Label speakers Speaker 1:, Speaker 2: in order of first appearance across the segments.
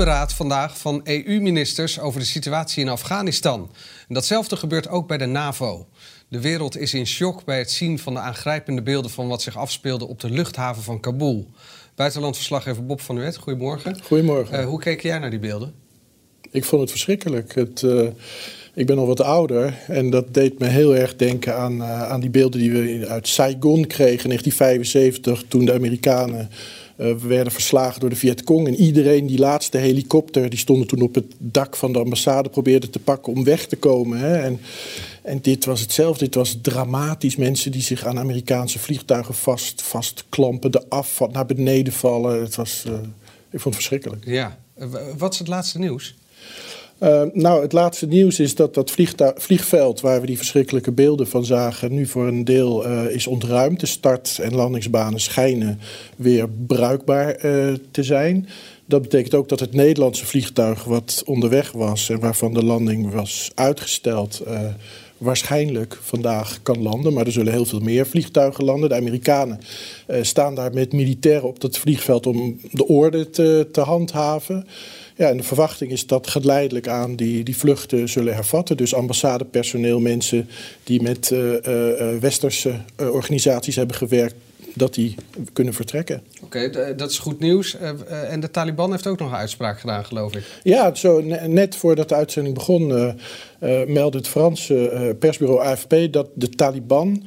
Speaker 1: Spoedberaad vandaag van EU-ministers over de situatie in Afghanistan. En datzelfde gebeurt ook bij de NAVO. De wereld is in shock bij het zien van de aangrijpende beelden van wat zich afspeelde op de luchthaven van Kabul. Buitenlandverslaggever Bob van Uwet, goedemorgen.
Speaker 2: Goedemorgen.
Speaker 1: Uh, hoe keek jij naar die beelden?
Speaker 2: Ik vond het verschrikkelijk. Het, uh, ik ben al wat ouder en dat deed me heel erg denken aan, uh, aan die beelden die we uit Saigon kregen in 1975 toen de Amerikanen uh, werden verslagen door de Vietcong. En iedereen, die laatste helikopter, die stonden toen op het dak van de ambassade, probeerde te pakken om weg te komen. Hè. En, en dit was hetzelfde. Dit was dramatisch. Mensen die zich aan Amerikaanse vliegtuigen vast, vastklampen, de af naar beneden vallen. Het was, uh, ik vond het verschrikkelijk.
Speaker 1: Ja. Wat is het laatste nieuws?
Speaker 2: Uh, nou, het laatste nieuws is dat dat vliegveld waar we die verschrikkelijke beelden van zagen, nu voor een deel uh, is ontruimd. De start- en landingsbanen schijnen weer bruikbaar uh, te zijn. Dat betekent ook dat het Nederlandse vliegtuig wat onderweg was en waarvan de landing was uitgesteld, waarschijnlijk vandaag kan landen. Maar er zullen heel veel meer vliegtuigen landen. De Amerikanen staan daar met militairen op dat vliegveld om de orde te, te handhaven. Ja, en de verwachting is dat geleidelijk aan die, die vluchten zullen hervatten. Dus ambassadepersoneel, mensen die met uh, westerse organisaties hebben gewerkt, dat die kunnen vertrekken.
Speaker 1: Oké, okay, dat is goed nieuws. en de Taliban heeft ook nog een uitspraak gedaan, geloof ik.
Speaker 2: Ja, zo net voordat de uitzending begon meldde het Franse persbureau AFP dat de Taliban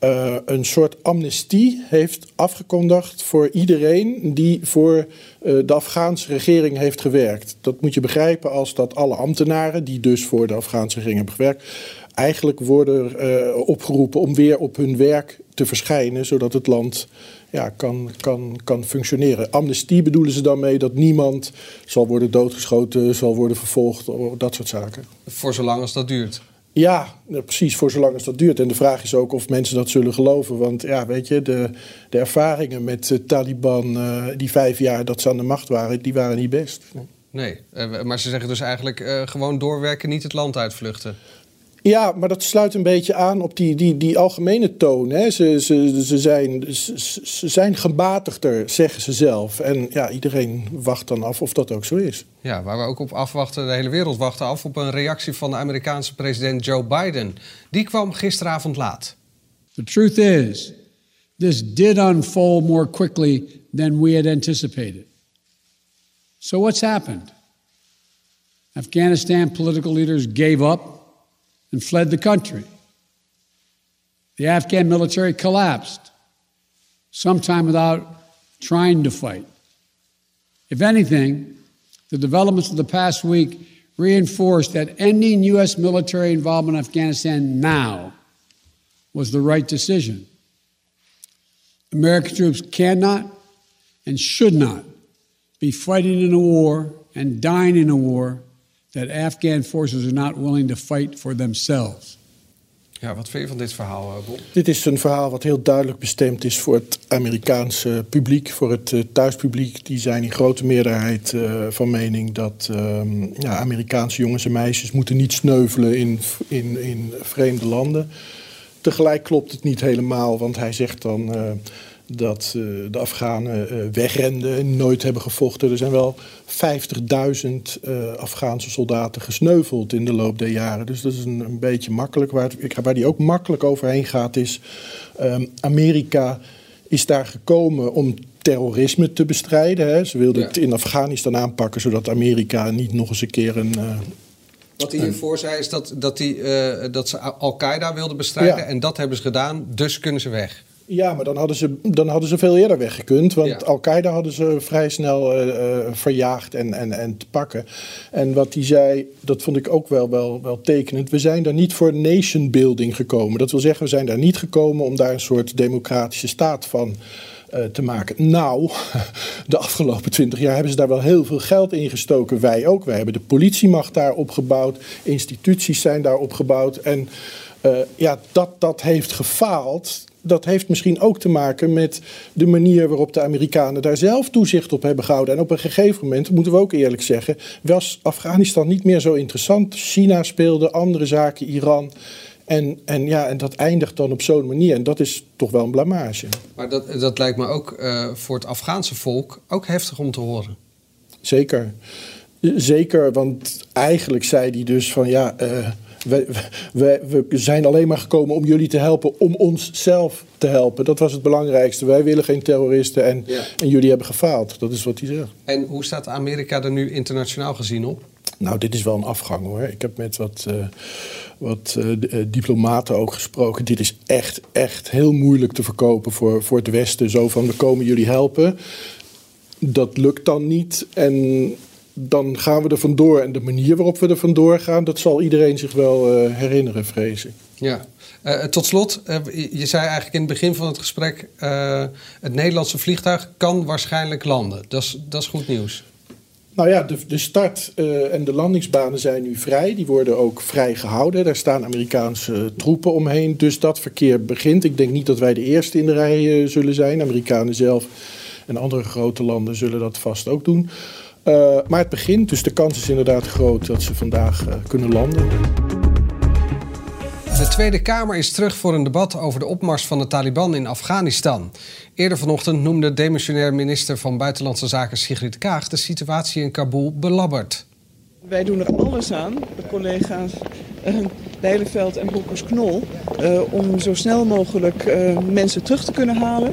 Speaker 2: uh, een soort amnestie heeft afgekondigd voor iedereen die voor uh, de Afghaanse regering heeft gewerkt. Dat moet je begrijpen als dat alle ambtenaren die dus voor de Afghaanse regering hebben gewerkt, eigenlijk worden uh, opgeroepen om weer op hun werk te verschijnen, zodat het land ja, kan, kan, kan functioneren. Amnestie bedoelen ze dan mee dat niemand zal worden doodgeschoten, zal worden vervolgd, dat soort zaken.
Speaker 1: Voor zolang als dat duurt.
Speaker 2: Ja, precies, voor zolang als dat duurt. En de vraag is ook of mensen dat zullen geloven. Want ja, weet je, de, de ervaringen met de Taliban, uh, die vijf jaar dat ze aan de macht waren, die waren niet best.
Speaker 1: Nee, uh, maar ze zeggen dus eigenlijk uh, gewoon doorwerken, niet het land uitvluchten.
Speaker 2: Ja, maar dat sluit een beetje aan op die, die, die algemene toon. Hè. Ze, ze, ze, zijn, ze, ze zijn gematigder, zeggen ze zelf. En ja, iedereen wacht dan af of dat ook zo is.
Speaker 1: Ja, waar we ook op afwachten, de hele wereld wacht af op een reactie van de Amerikaanse president Joe Biden. Die kwam gisteravond laat.
Speaker 3: The truth is, this did unfold more quickly than we had anticipated. So what's happened? Afghanistan political leaders gave up and fled the country. The Afghan military collapsed, sometime without trying to fight. If anything, the developments of the past week reinforced that ending U.S. military involvement in Afghanistan now was the right decision. American troops cannot and should not be fighting in a war and dying in a war that Afghan forces are not willing to fight for themselves.
Speaker 1: Ja, wat vind je van dit verhaal, eh, Bob?
Speaker 2: Dit is een verhaal wat heel duidelijk bestemd is voor het Amerikaanse publiek, voor het uh, thuispubliek. Die zijn in grote meerderheid uh, van mening dat uh, ja, Amerikaanse jongens en meisjes moeten niet sneuvelen in, in, in vreemde landen. Tegelijk klopt het niet helemaal, want hij zegt dan dat uh, de Afghanen uh, wegrenden en nooit hebben gevochten. Er zijn wel 50.000 uh, Afghaanse soldaten gesneuveld in de loop der jaren. Dus dat is een, een beetje makkelijk. Waar, het, waar die ook makkelijk overheen gaat is... Um, Amerika is daar gekomen om terrorisme te bestrijden. Hè. Ze wilden ja. het in Afghanistan aanpakken... zodat Amerika niet nog eens een keer een...
Speaker 1: Wat hij hiervoor zei is dat, dat, die, dat ze Al-Qaeda wilden bestrijden... Ja. en dat hebben ze gedaan, dus kunnen ze weg.
Speaker 2: Ja, maar dan hadden ze, dan hadden ze veel eerder weggekund. Want ja. Al-Qaeda hadden ze vrij snel uh, uh, verjaagd en, en, en te pakken. En wat hij zei, dat vond ik ook wel, wel, wel tekenend. We zijn daar niet voor nation building gekomen. Dat wil zeggen, we zijn daar niet gekomen om daar een soort democratische staat van te maken. Nou, de afgelopen twintig jaar hebben ze daar wel heel veel geld in gestoken. Wij ook. Wij hebben de politiemacht daar opgebouwd. Instituties zijn daar opgebouwd. En ja, dat, dat heeft gefaald dat heeft misschien ook te maken met de manier waarop de Amerikanen daar zelf toezicht op hebben gehouden. En op een gegeven moment, moeten we ook eerlijk zeggen, was Afghanistan niet meer zo interessant. China speelde andere zaken, Iran. En, en, ja, en dat eindigt dan op zo'n manier. En dat is toch wel een blamage.
Speaker 1: Maar dat, dat lijkt me ook uh, voor het Afghaanse volk ook heftig om te horen.
Speaker 2: Zeker. Zeker, want eigenlijk zei hij dus van ja. Uh, we, we, we, zijn alleen maar gekomen om jullie te helpen, om onszelf te helpen. Dat was het belangrijkste. Wij willen geen terroristen en, en jullie hebben gefaald. Dat is wat hij zegt.
Speaker 1: En hoe staat Amerika er nu internationaal gezien op?
Speaker 2: Nou, dit is wel een afgang hoor. Ik heb met wat, uh, wat uh, diplomaten ook gesproken. Dit is echt, echt heel moeilijk te verkopen voor, voor het Westen. Zo van, we komen jullie helpen. Dat lukt dan niet. En dan gaan we er vandoor. En de manier waarop we er vandoor gaan, dat zal iedereen zich wel uh, herinneren, vrees ik.
Speaker 1: Ja. Uh, tot slot, uh, je zei eigenlijk in het begin van het gesprek... het Nederlandse vliegtuig kan waarschijnlijk landen. Dat is, dat is goed nieuws.
Speaker 2: Nou ja, de, de start en de landingsbanen zijn nu vrij. Die worden ook vrij gehouden. Daar staan Amerikaanse troepen omheen. Dus dat verkeer begint. Ik denk niet dat wij de eerste in de rij zullen zijn. Amerikanen zelf en andere grote landen zullen dat vast ook doen. Uh, maar het begint, dus de kans is inderdaad groot dat ze vandaag uh, kunnen landen.
Speaker 1: De Tweede Kamer is terug voor een debat over de opmars van de Taliban in Afghanistan. Eerder vanochtend noemde demissionair minister van Buitenlandse Zaken Sigrid Kaag de situatie in Kabul belabberd.
Speaker 4: Wij doen er alles aan, de collega's uh, Leilenveld en Broekers-Knol, uh, om zo snel mogelijk uh, mensen terug te kunnen halen.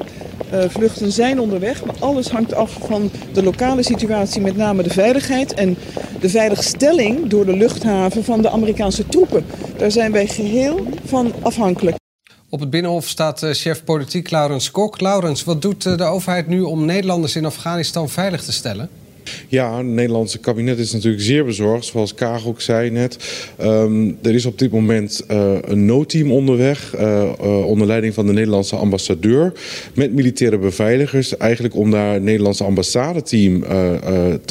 Speaker 4: Uh, vluchten zijn onderweg, maar alles hangt af van de lokale situatie, met name de veiligheid en de veiligstelling door de luchthaven van de Amerikaanse troepen. Daar zijn wij geheel van afhankelijk.
Speaker 1: Op het Binnenhof staat chef politiek Laurens Kok. Laurens, wat doet de overheid nu om Nederlanders in Afghanistan veilig te stellen?
Speaker 5: Ja, het Nederlandse kabinet is natuurlijk zeer bezorgd, zoals Kaag ook zei net. Um, er is op dit moment uh, een noodteam onderweg, uh, uh, onder leiding van de Nederlandse ambassadeur, met militaire beveiligers, eigenlijk om daar het Nederlandse ambassadeteam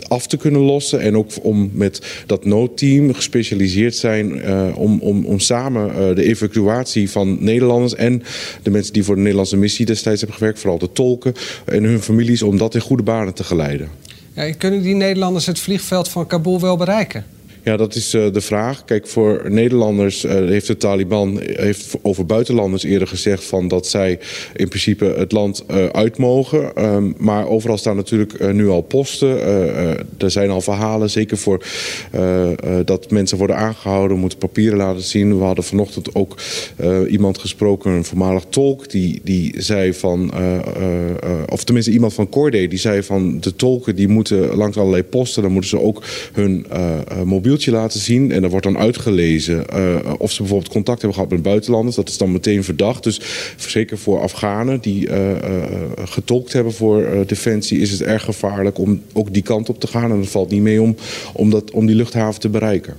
Speaker 5: af te kunnen lossen en ook om met dat noodteam gespecialiseerd zijn om, om, om samen de evacuatie van Nederlanders en de mensen die voor de Nederlandse missie destijds hebben gewerkt, vooral de tolken en hun families, om dat in goede banen te geleiden.
Speaker 1: Ja, kunnen die Nederlanders het vliegveld van Kabul wel bereiken?
Speaker 5: Ja, dat is uh, de vraag. Kijk, voor Nederlanders uh, heeft de Taliban heeft over buitenlanders eerder gezegd van dat zij in principe het land uh, uit mogen. Um, maar overal staan natuurlijk nu al posten. er zijn al verhalen, zeker voor dat mensen worden aangehouden, moeten papieren laten zien. We hadden vanochtend ook iemand gesproken, een voormalig tolk, die, die zei van, of tenminste iemand van Corde, die zei van de tolken die moeten langs allerlei posten, dan moeten ze ook hun mobiel laten zien. En er wordt dan uitgelezen uh, of ze bijvoorbeeld contact hebben gehad met buitenlanders. Dat is dan meteen verdacht. Dus zeker voor Afghanen die uh, getolkt hebben voor Defensie... is het erg gevaarlijk om ook die kant op te gaan. En dat valt niet mee om, om, dat, om die luchthaven te bereiken.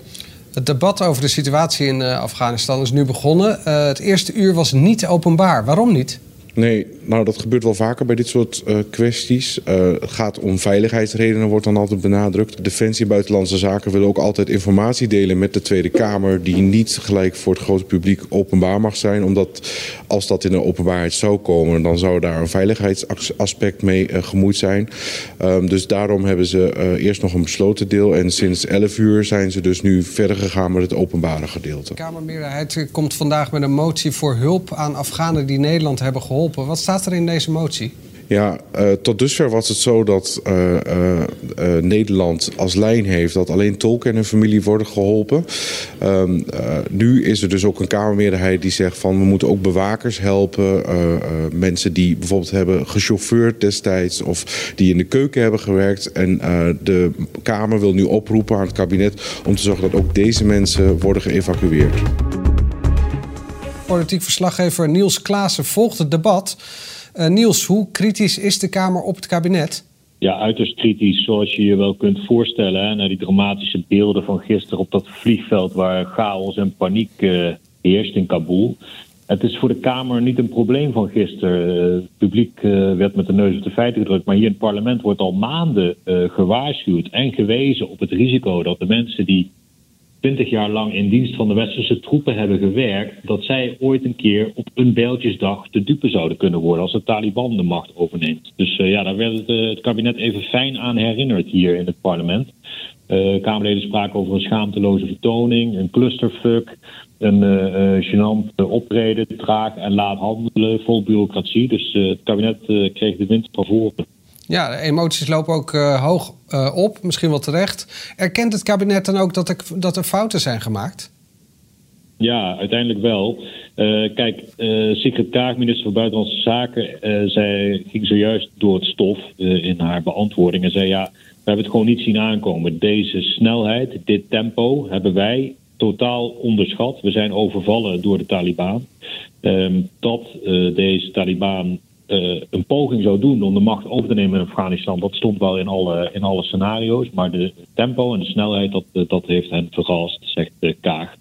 Speaker 1: Het debat over de situatie in Afghanistan is nu begonnen. het eerste uur was niet openbaar. Waarom niet?
Speaker 5: Nee, nou dat gebeurt wel vaker bij dit soort uh, kwesties. Uh, het gaat om veiligheidsredenen, wordt dan altijd benadrukt. Defensie en Buitenlandse Zaken willen ook altijd informatie delen met de Tweede Kamer... die niet gelijk voor het grote publiek openbaar mag zijn. Omdat als dat in de openbaarheid zou komen... dan zou daar een veiligheidsaspect mee uh, gemoeid zijn. Um, dus daarom hebben ze eerst nog een besloten deel... en sinds 11 uur zijn ze dus nu verder gegaan met het openbare gedeelte.
Speaker 1: De Kamermeerderheid komt vandaag met een motie voor hulp aan Afghanen die Nederland hebben geholpen wat staat er in deze motie?
Speaker 5: Ja, uh, tot dusver was het zo dat uh, uh, Nederland als lijn heeft dat alleen tolken en hun familie worden geholpen. Um, nu is er dus ook een Kamermeerderheid die zegt van we moeten ook bewakers helpen. mensen die bijvoorbeeld hebben gechauffeurd destijds of die in de keuken hebben gewerkt. En de Kamer wil nu oproepen aan het kabinet om te zorgen dat ook deze mensen worden geëvacueerd.
Speaker 1: Politiek verslaggever Niels Klaassen volgt het debat. Uh, Niels, hoe kritisch is de Kamer op het kabinet?
Speaker 6: Ja, uiterst kritisch, zoals je je wel kunt voorstellen. Naar die dramatische beelden van gisteren op dat vliegveld waar chaos en paniek uh, heerst in Kabul. Het is voor de Kamer niet een probleem van gisteren. Uh, het publiek werd met de neus op de feiten gedrukt. Maar hier in het parlement wordt al maanden gewaarschuwd en gewezen op het risico dat de mensen die twintig jaar lang in dienst van de westerse troepen hebben gewerkt, dat zij ooit een keer op een bijltjesdag de dupe zouden kunnen worden als de Taliban de macht overneemt. Dus ja, daar werd het, het, kabinet even fijn aan herinnerd hier in het parlement. Kamerleden spraken over een schaamteloze vertoning, een clusterfuck een gênant optreden, traag en laat handelen, vol bureaucratie. Dus het kabinet kreeg de wind van voren.
Speaker 1: Ja, de emoties lopen ook hoog op, misschien wel terecht. Erkent het kabinet dan ook dat er, dat er fouten zijn gemaakt?
Speaker 6: Ja, uiteindelijk wel. kijk, Sigrid Kaag, minister van Buitenlandse Zaken, zij ging zojuist door het stof in haar beantwoording en zei ja, we hebben het gewoon niet zien aankomen. Deze snelheid, dit tempo hebben wij totaal onderschat. We zijn overvallen door de Taliban. Ehm, dat uh, deze Taliban uh, een poging zou doen om de macht over te nemen in Afghanistan, dat stond wel in alle, in alle scenario's. Maar de tempo en de snelheid, dat, eh, dat heeft hen verrast, zegt Kaag.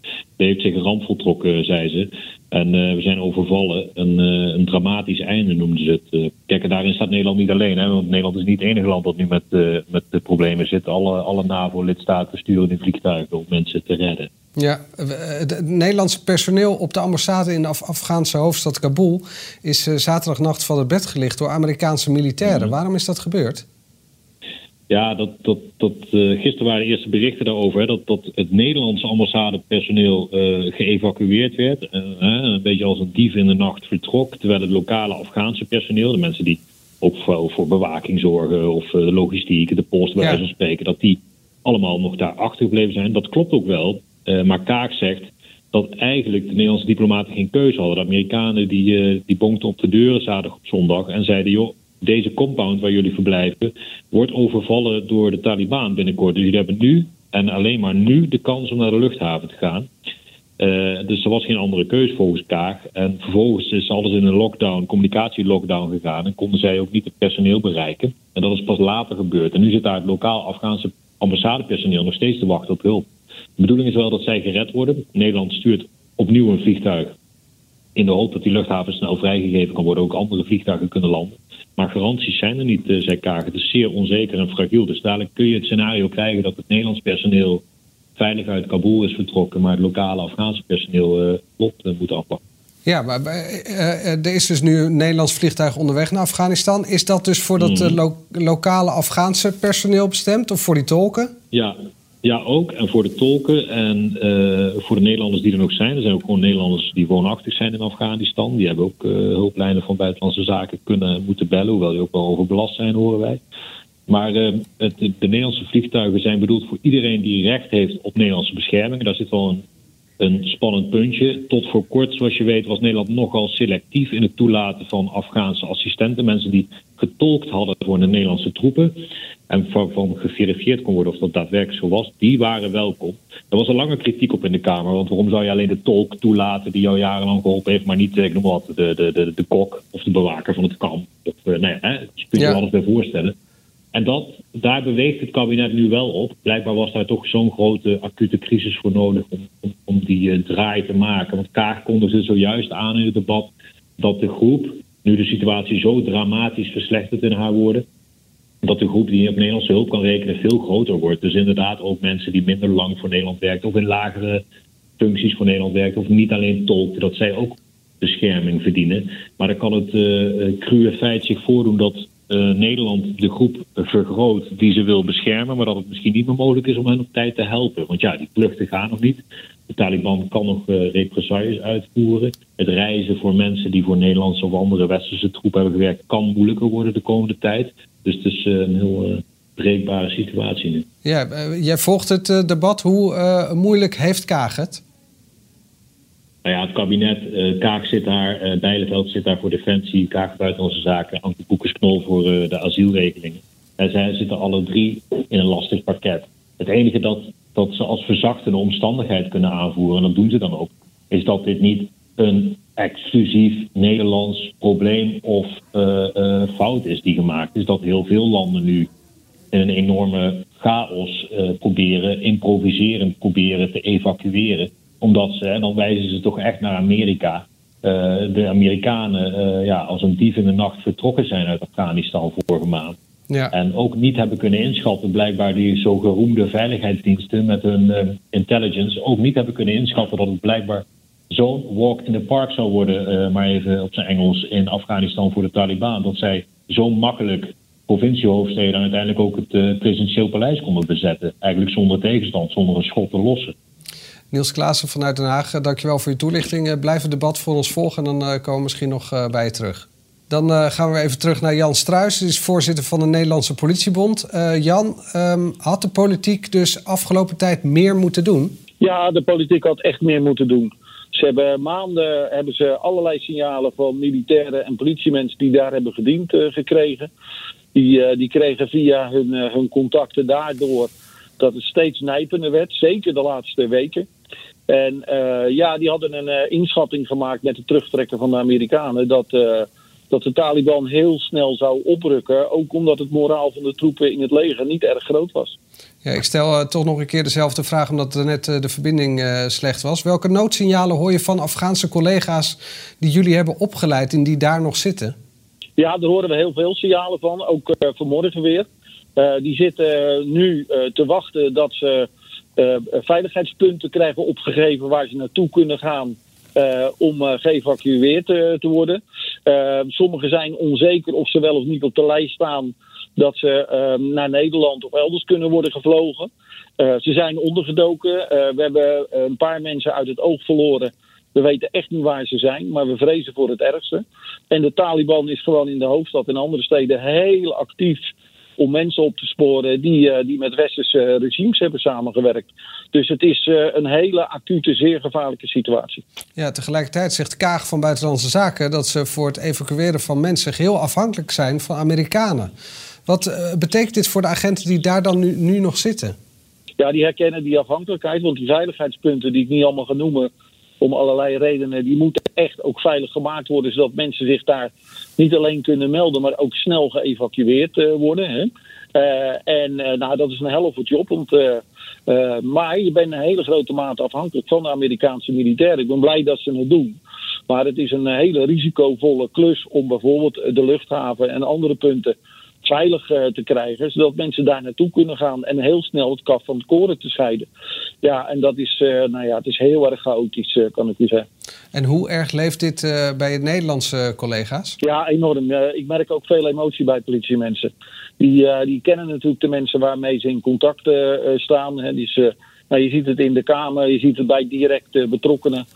Speaker 6: Heeft zich een ramp voltrokken, zei ze. En uh, we zijn overvallen. Een, uh, een, dramatisch einde noemden ze het. Uh, kijk, daarin staat Nederland niet alleen. Hè, want Nederland is niet het enige land dat nu met, met de problemen zit. Alle, alle NAVO-lidstaten sturen in vliegtuigen om mensen te redden.
Speaker 1: Ja, het Nederlandse personeel op de ambassade in de Af Afghaanse hoofdstad Kabul is zaterdagnacht van het bed gelicht door Amerikaanse militairen. Mhm. Waarom is dat gebeurd?
Speaker 6: Ja, dat, dat, dat, uh, gisteren waren de eerste berichten daarover. Hè, dat, dat het Nederlandse ambassadepersoneel uh, geëvacueerd werd. Uh, een beetje als een dief in de nacht vertrok. Terwijl het lokale Afghaanse personeel, de mensen die ook voor, voor bewaking zorgen. of de logistiek, de post, bij wijze van spreken. dat die allemaal nog daar achtergebleven zijn. Dat klopt ook wel. maar Kaak zegt dat eigenlijk de Nederlandse diplomaten geen keuze hadden. De Amerikanen die, die bonkten op de deuren zaterdag op zondag en zeiden: joh deze compound waar jullie verblijven wordt overvallen door de Taliban binnenkort. Dus jullie hebben nu en alleen maar nu de kans om naar de luchthaven te gaan. Uh, dus er was geen andere keus volgens Kaag. En vervolgens is alles in een lockdown, communicatie-lockdown gegaan. En konden zij ook niet het personeel bereiken. En dat is pas later gebeurd. En nu zit daar het lokaal Afghaanse ambassadepersoneel nog steeds te wachten op hulp. De bedoeling is wel dat zij gered worden. Nederland stuurt opnieuw een vliegtuig. In de hoop dat die luchthaven snel vrijgegeven kan worden. Ook andere vliegtuigen kunnen landen. Maar garanties zijn er niet, uh, zei Kaag. Het is zeer onzeker en fragiel. Dus dadelijk kun je het scenario krijgen dat het Nederlands personeel veilig uit Kabul is vertrokken, maar het lokale Afghaanse personeel uh, lot moet afpakken.
Speaker 1: Ja, maar er is dus nu een Nederlands vliegtuig onderweg naar Afghanistan. Is dat dus voor dat mhm. lo lokale Afghaanse personeel bestemd of voor die tolken?
Speaker 6: Ja, ja, ook. En voor de tolken en uh, voor de Nederlanders die er nog zijn. Er zijn ook gewoon Nederlanders die woonachtig zijn in Afghanistan. Die hebben ook uh, hulplijnen van buitenlandse zaken kunnen moeten bellen. Hoewel die ook wel overbelast zijn, horen wij. Maar uh, het, de Nederlandse vliegtuigen zijn bedoeld voor iedereen die recht heeft op Nederlandse bescherming. Daar zit wel een, een spannend puntje. Tot voor kort, zoals je weet, was Nederland nogal selectief in het toelaten van Afghaanse assistenten. Mensen die getolkt hadden voor de Nederlandse troepen en van, geverifieerd kon worden of dat daadwerkelijk zo was, die waren welkom. Er was een lange kritiek op in de Kamer, want waarom zou je alleen de tolk toelaten die jou jarenlang geholpen heeft, maar niet, ik noem wat, de, de, de, de kok of de bewaker van het kamp. Of, uh, nee, hè, je kunt je alles bij voorstellen. En dat, daar beweegt het kabinet nu wel op. Blijkbaar was daar toch zo'n grote acute crisis voor nodig om, om, om die uh, draai te maken. Want Kaag kondigde zojuist aan in het debat dat de groep, nu de situatie zo dramatisch verslechtert in haar woorden, dat de groep die op Nederlandse hulp kan rekenen veel groter wordt. Dus inderdaad ook mensen die minder lang voor Nederland werken of in lagere functies voor Nederland werken of niet alleen tolken, dat zij ook bescherming verdienen. Maar dan kan het uh, feit zich voordoen dat uh, Nederland de groep vergroot die ze wil beschermen, maar dat het misschien niet meer mogelijk is om hen op tijd te helpen. Want ja, die vluchten gaan nog niet. De Taliban kan nog uh, represailles uitvoeren. Het reizen voor mensen die voor Nederlandse of andere westerse troepen hebben gewerkt kan moeilijker worden de komende tijd. Dus het is eh, een heel breekbare situatie nu.
Speaker 1: Ja, jij volgt het debat. Hoe moeilijk heeft Kaag?
Speaker 6: Nou ja, het kabinet, Kaag zit daar, uh, Bijleveld zit daar voor Defensie, Kaag Buitenlandse Zaken, Anke Boekers-Knol voor de asielregelingen. En zij zitten alle drie in een lastig pakket. Het enige dat, dat ze als verzachtende omstandigheid kunnen aanvoeren, en dat doen ze dan ook, is dat dit niet een exclusief Nederlands probleem of uh, uh, fout is die gemaakt is. Dat heel veel landen nu in een enorme chaos uh, proberen, improviserend proberen te evacueren. Omdat ze, en dan wijzen ze toch echt naar Amerika, de Amerikanen ja, als een dief in de nacht vertrokken zijn uit Afghanistan vorige maand. Ja. En ook niet hebben kunnen inschatten, blijkbaar die zogeroemde veiligheidsdiensten met hun intelligence, ook niet hebben kunnen inschatten dat het blijkbaar zo'n walk in the park zou worden, maar even op zijn Engels, in Afghanistan voor de Taliban. Dat zij zo makkelijk provinciehoofdsteden uiteindelijk ook het uh, presidentieel paleis konden bezetten. Eigenlijk zonder tegenstand, zonder een schot te lossen.
Speaker 1: Niels Klaassen vanuit Den Haag, eh, dankjewel voor je toelichting. Eh, blijf het debat voor ons volgen en dan komen we misschien nog bij je terug. Dan gaan we even terug naar Jan Struijs, die is voorzitter van de Nederlandse Politiebond. Jan, ehm, had de politiek dus afgelopen tijd meer moeten doen?
Speaker 7: Ja, de politiek had echt meer moeten doen. Ze hebben maanden hebben ze allerlei signalen van militairen en politiemensen die daar hebben gediend gekregen. Die, eh, die kregen via hun, eh, hun contacten daardoor dat het steeds nijpender werd. Zeker de laatste weken. En eh, ja, die hadden een inschatting gemaakt met het terugtrekken van de Amerikanen. Dat, dat de Taliban heel snel zou oprukken. Ook omdat het moraal van de troepen in het leger niet erg groot was.
Speaker 1: Ja, ik stel toch nog een keer dezelfde vraag, omdat er net de verbinding slecht was. Welke noodsignalen hoor je van Afghaanse collega's die jullie hebben opgeleid en die daar nog zitten?
Speaker 7: Ja, daar horen we heel veel signalen van. Ook uh, vanmorgen weer. Uh, die zitten nu uh, te wachten dat ze veiligheidspunten krijgen opgegeven waar ze naartoe kunnen gaan om geëvacueerd te worden. sommigen zijn onzeker of ze wel of niet op de lijst staan dat ze naar Nederland of elders kunnen worden gevlogen. ze zijn ondergedoken. we hebben een paar mensen uit het oog verloren. We weten echt niet waar ze zijn, maar we vrezen voor het ergste. En de Taliban is gewoon in de hoofdstad en andere steden heel actief om mensen op te sporen die, uh, die met westerse regimes hebben samengewerkt. Dus het is uh, een hele acute, zeer gevaarlijke situatie.
Speaker 1: Ja, tegelijkertijd zegt Kaag van Buitenlandse Zaken dat ze voor het evacueren van mensen geheel afhankelijk zijn van Amerikanen. Wat uh, betekent dit voor de agenten die daar dan nu, nu nog zitten?
Speaker 7: Ja, die herkennen die afhankelijkheid, want die veiligheidspunten die ik niet allemaal ga noemen, om allerlei redenen. Die moeten echt ook veilig gemaakt worden, zodat mensen zich daar niet alleen kunnen melden, maar ook snel geëvacueerd uh, worden. Hè. Uh, en uh, nou, dat is een helft job. Maar je bent een hele grote mate afhankelijk van de Amerikaanse militairen. Ik ben blij dat ze het doen. Maar het is een hele risicovolle klus om bijvoorbeeld de luchthaven en andere punten veilig te krijgen, zodat mensen daar naartoe kunnen gaan en heel snel het kaf van het koren te scheiden. Ja, en dat is, nou ja, het is heel erg chaotisch, kan ik u zeggen.
Speaker 1: En hoe erg leeft dit bij je Nederlandse collega's?
Speaker 7: Ja, enorm. ik merk ook veel emotie bij politiemensen. Die, die kennen natuurlijk de mensen waarmee ze in contact staan. Hè. Is, nou, je ziet het in de Kamer, je ziet het bij direct betrokkenen.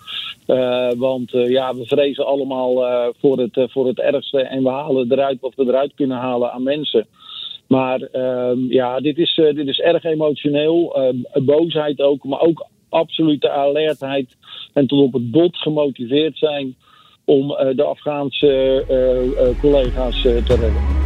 Speaker 7: Want ja, we vrezen allemaal voor, het, voor het ergste en we halen eruit wat we eruit kunnen halen aan mensen. Maar ehm, ja, dit is, dit is erg emotioneel. Ehm, boosheid ook, maar ook absolute alertheid. En tot op het bot gemotiveerd zijn om de Afghaanse collega's te redden.